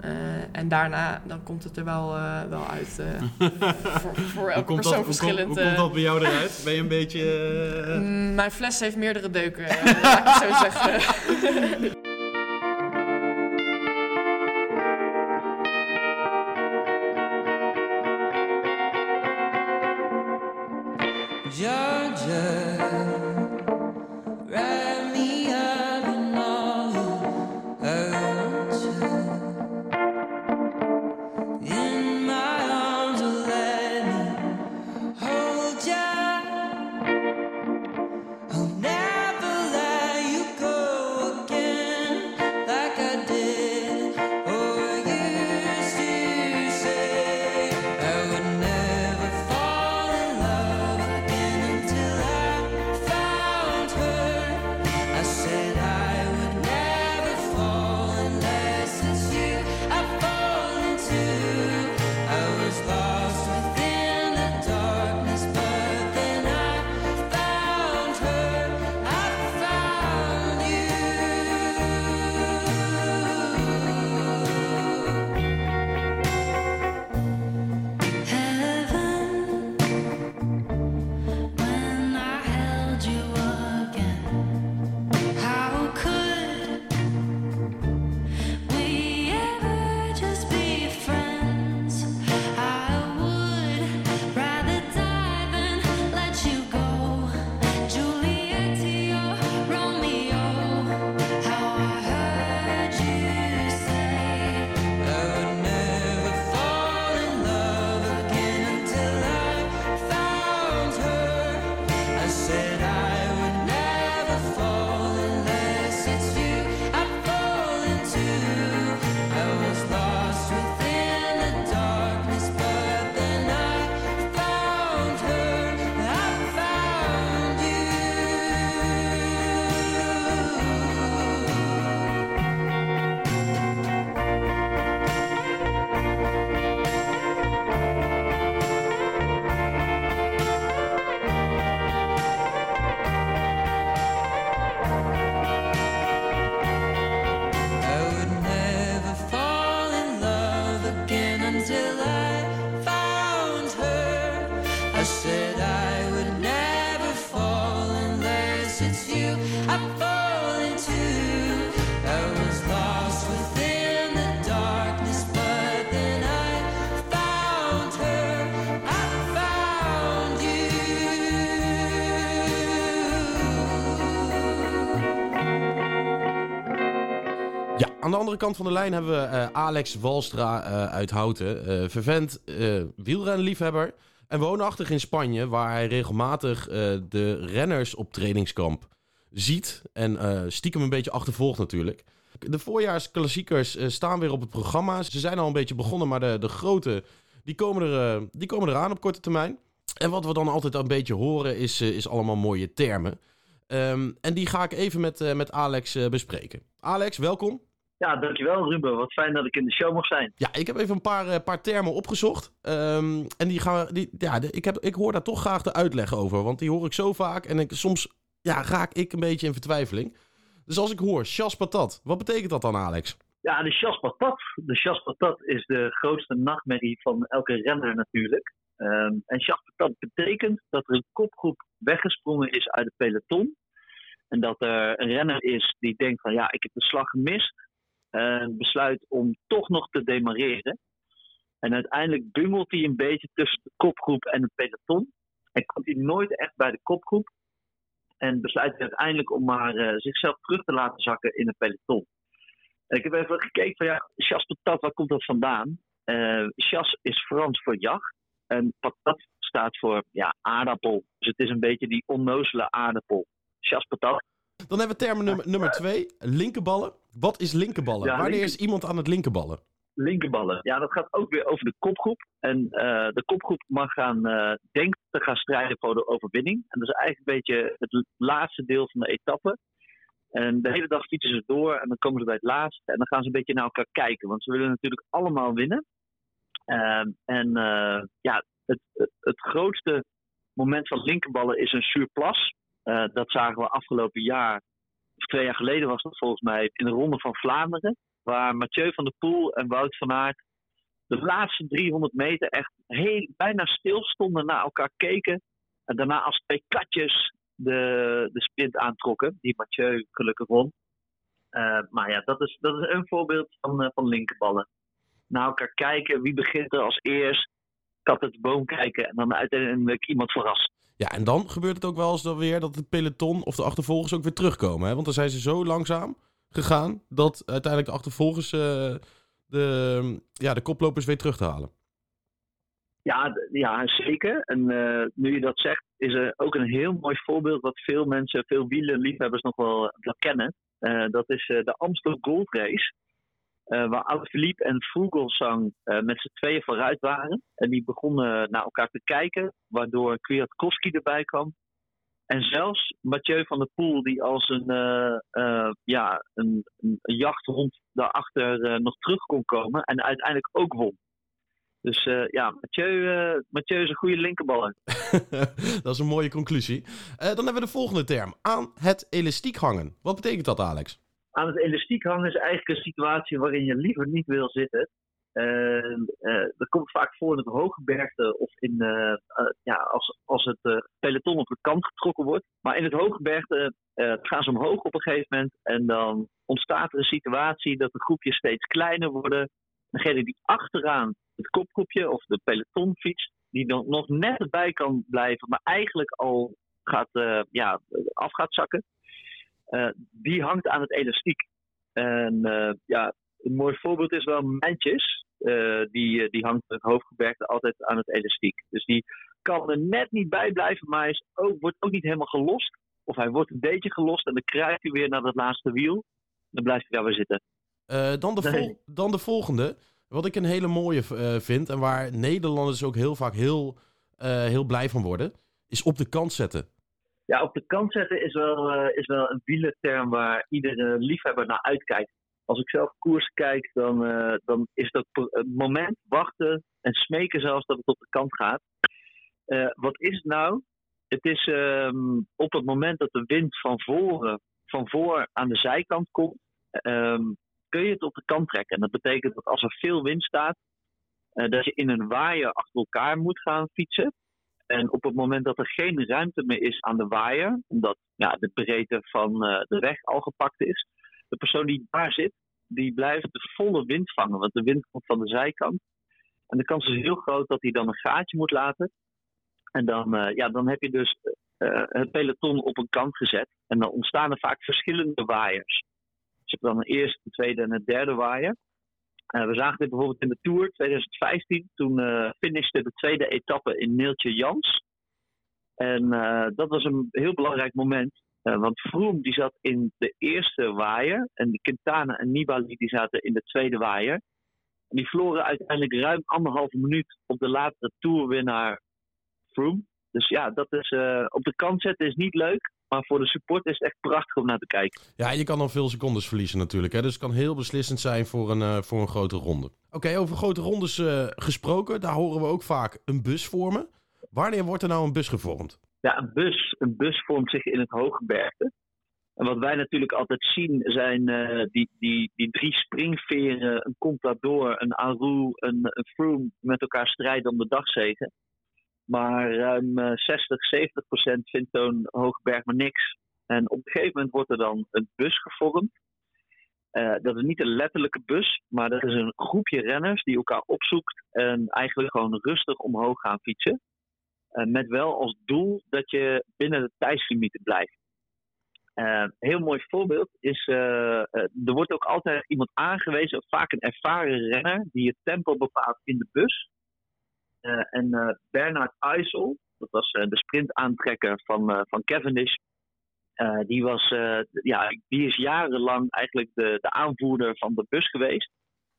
Eh, en daarna dan komt het er wel, eh, wel uit. eh, (laughs) voor, voor elke persoon dat, hoe, verschillend. komt, hoe komt dat bij jou eruit? Ben je een beetje... Mm, mijn fles heeft meerdere deuken, laat ik het zo zeggen. (laughs) de andere kant van de lijn hebben we eh, Alex Walstra eh, uit Houten. eh vervent wielrenliefhebber en woonachtig in Spanje... waar hij regelmatig de renners op trainingskamp ziet... en stiekem een beetje achtervolgt natuurlijk. De voorjaarsklassiekers staan weer op het programma. Ze zijn al een beetje begonnen, maar de, de grote die komen, er, die komen eraan op korte termijn. En wat we dan altijd een beetje horen is, is allemaal mooie termen. Ehm, en die ga ik even met, met Alex bespreken. Alex, welkom. Ja, dankjewel Ruben. Wat fijn dat ik in de show mag zijn. Ja, ik heb even een paar, eh, paar termen opgezocht. Ehm, en die gaan we, die, ja, de- ik, heb, ik hoor daar toch graag de uitleg over. Want die hoor ik zo vaak. En ik, soms ja, raak ik een beetje in vertwijfeling. Dus als ik hoor, chas patat. Wat betekent dat dan, Alex? Ja, de chas patat. De chas patat is de grootste nachtmerrie van elke renner natuurlijk. Ehm, en chas patat betekent dat er een kopgroep weggesprongen is uit het peloton. En dat er een renner is die denkt van ja, ik heb de slag gemist. En besluit om toch nog te demareren. En uiteindelijk bungelt hij een beetje tussen de kopgroep en het peloton. En komt hij nooit echt bij de kopgroep. En besluit hij uiteindelijk om maar eh, zichzelf terug te laten zakken in het peloton. En ik heb even gekeken van ja, chasse patat, waar komt dat vandaan? Eh chasse is Frans voor jacht. En patat staat voor ja, aardappel. Dus het is een beetje die onnozele aardappel. Chasse patat. Dan hebben we term nummer, nummer twee, linkerballen. Wat is linkerballen? Ja, Wanneer linker- is iemand aan het linkerballen? linkerballen. Ja, dat gaat ook weer over de kopgroep. En eh, de kopgroep mag gaan, eh denkt te gaan strijden voor de overwinning. En dat is eigenlijk een beetje het laatste deel van de etappe. En de hele dag fietsen ze door en dan komen ze bij het laatste. En dan gaan ze een beetje naar elkaar kijken. Want ze willen natuurlijk allemaal winnen. Ehm, en eh, ja, het, het, het grootste moment van linkerballen is een surplus. Eh, dat zagen we afgelopen jaar, of twee jaar geleden was dat volgens mij, in de Ronde van Vlaanderen. Waar Mathieu van der Poel en Wout van Aert de laatste 300 meter echt heel, bijna stil stonden, naar elkaar keken. En daarna als twee katjes de, de sprint aantrokken, die Mathieu gelukkig won. Eh, maar ja, dat is, dat is een voorbeeld van, eh, van linkerballen. Naar elkaar kijken, wie begint er als eerst, kat de boom kijken en dan uiteindelijk iemand verrast. Ja, en dan gebeurt het ook wel eens dan weer dat het peloton of de achtervolgers ook weer terugkomen. Hè? Want dan zijn ze zo langzaam gegaan dat uiteindelijk de achtervolgers eh, de, ja, de koplopers weer terug te halen. Ja, ja zeker. En eh, nu je dat zegt, is er ook een heel mooi voorbeeld wat veel mensen, veel wielerliefhebbers nog wel, kennen. Eh, dat is de Amstel Gold Race. Eh, waar Alaphilippe en Vogelsang eh met z'n tweeën vooruit waren. En die begonnen naar elkaar te kijken, waardoor Kwiatkowski erbij kwam. En zelfs Mathieu van der Poel, die als een, eh, ja, een, een jachthond daarachter nog terug kon komen. En uiteindelijk ook won. Dus ja, Mathieu, Mathieu is een goede linkerballer. (laughs) dat is een mooie conclusie. Dan hebben we de volgende term. Aan het elastiek hangen. Wat betekent dat, Alex? Aan het elastiek hangen is eigenlijk een situatie waarin je liever niet wil zitten. Eh, eh, dat komt vaak voor in het hooggebergte of in, eh, eh, ja, als, als het peloton op de kant getrokken wordt. Maar in het hooggebergte eh, gaan ze omhoog op een gegeven moment. En dan ontstaat er een situatie dat de groepjes steeds kleiner worden. Degene die achteraan het kopgroepje of de peloton fietst, die dan nog net erbij kan blijven, maar eigenlijk al gaat, ja, af gaat zakken. Eh, die hangt aan het elastiek. En eh, ja, een mooi voorbeeld is wel Mijntjes. Eh, die, die hangt het hoofdgebergte altijd aan het elastiek. Dus die kan er net niet bij blijven, maar hij is ook, wordt ook niet helemaal gelost. Of hij wordt een beetje gelost en dan kruipt hij weer naar dat laatste wiel. Dan blijft hij daar weer zitten. Dan, de vol- dan de volgende. Wat ik een hele mooie vind en waar Nederlanders ook heel vaak heel, heel blij van worden, is op de kant zetten. Ja, op de kant zetten is wel, eh, is wel een wielerterm waar iedere liefhebber naar uitkijkt. Als ik zelf koers kijk, dan, eh, dan is dat het moment wachten en smeken zelfs dat het op de kant gaat. Eh, wat is het nou? Het is ehm, op het moment dat de wind van voren, van voor aan de zijkant komt, ehm, kun je het op de kant trekken. En dat betekent dat als er veel wind staat, eh, dat je in een waaier achter elkaar moet gaan fietsen. En op het moment dat er geen ruimte meer is aan de waaier, omdat ja, de breedte van eh, de weg al gepakt is, de persoon die daar zit, die blijft de volle wind vangen, want de wind komt van de zijkant. En de kans is heel groot dat hij dan een gaatje moet laten. En dan, eh, ja, dan heb je dus eh, het peloton op een kant gezet. En dan ontstaan er vaak verschillende waaiers. Dus je hebt dan een eerste, een tweede en een derde waaier. Eh, we zagen dit bijvoorbeeld in de Tour 2015. Toen eh finishte de tweede etappe in Neeltje Jans. En eh, dat was een heel belangrijk moment. Want Froome die zat in de eerste waaier. En Quintana en Nibali die zaten in de tweede waaier. En die verloren uiteindelijk ruim anderhalve minuut op de latere Tourwinnaar Froome. Dus ja, dat is, op de kant zetten is niet leuk. Maar voor de support is het echt prachtig om naar te kijken. Ja, je kan dan veel secondes verliezen natuurlijk. Hè? Dus het kan heel beslissend zijn voor een, eh, voor een grote ronde. Oké, over grote rondes eh, gesproken. Daar horen we ook vaak een bus vormen. Wanneer wordt er nou een bus gevormd? Ja, een bus, een bus vormt zich in het hooggebergte. En wat wij natuurlijk altijd zien zijn eh, die, die, die drie springveren, een Contador, een Aru, een, een Froome met elkaar strijden om de dagzegen. Maar ruim 60, 70 procent vindt zo'n hoogberg maar niks. En op een gegeven moment wordt er dan een bus gevormd. Eh, dat is niet een letterlijke bus, maar dat is een groepje renners die elkaar opzoekt en eigenlijk gewoon rustig omhoog gaan fietsen. Eh, met wel als doel dat je binnen de tijdslimieten blijft. Uh, heel mooi voorbeeld is, er wordt ook altijd iemand aangewezen, vaak een ervaren renner, die het tempo bepaalt in de bus. Eh, en eh, Bernard IJssel, dat was eh, de sprintaantrekker van, van Cavendish. die, was, ja, die is jarenlang eigenlijk de, de aanvoerder van de bus geweest.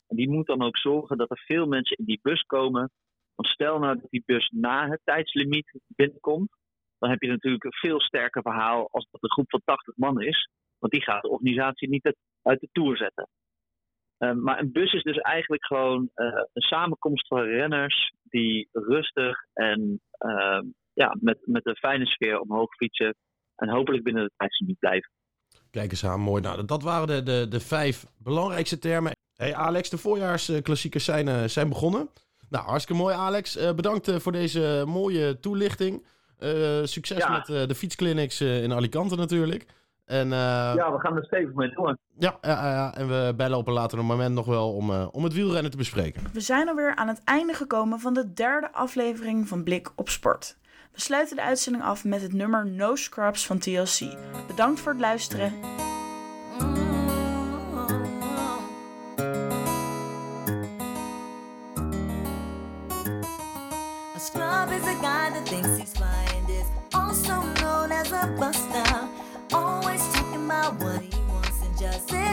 En die moet dan ook zorgen dat er veel mensen in die bus komen. Want stel nou dat die bus na het tijdslimiet binnenkomt, dan heb je natuurlijk een veel sterker verhaal als dat een groep van 80 man is. Want die gaat de organisatie niet uit de toer zetten. Ehm, maar een bus is dus eigenlijk gewoon eh, een samenkomst van renners die rustig en ehm, ja, met, met een fijne sfeer omhoog fietsen. En hopelijk binnen de niet blijven. Kijk eens aan, mooi. Nou, dat waren de, de, de vijf belangrijkste termen. Hey Alex, de voorjaarsklassiekers zijn, eh, zijn begonnen. Nou, hartstikke mooi Alex. Eh, bedankt voor deze mooie toelichting. succes met de fietsclinics in Alicante natuurlijk. En, eh, ja, we gaan er stevig mee door. Ja, ja, en we bellen op een later moment nog wel om, eh, om het wielrennen te bespreken. We zijn alweer aan het einde gekomen van de derde aflevering van Blik op Sport. We sluiten de uitzending af met het nummer No Scrubs van TLC. Bedankt voor het luisteren. A is a guy that thinks he's fine, is also known as a buster. what he wants and just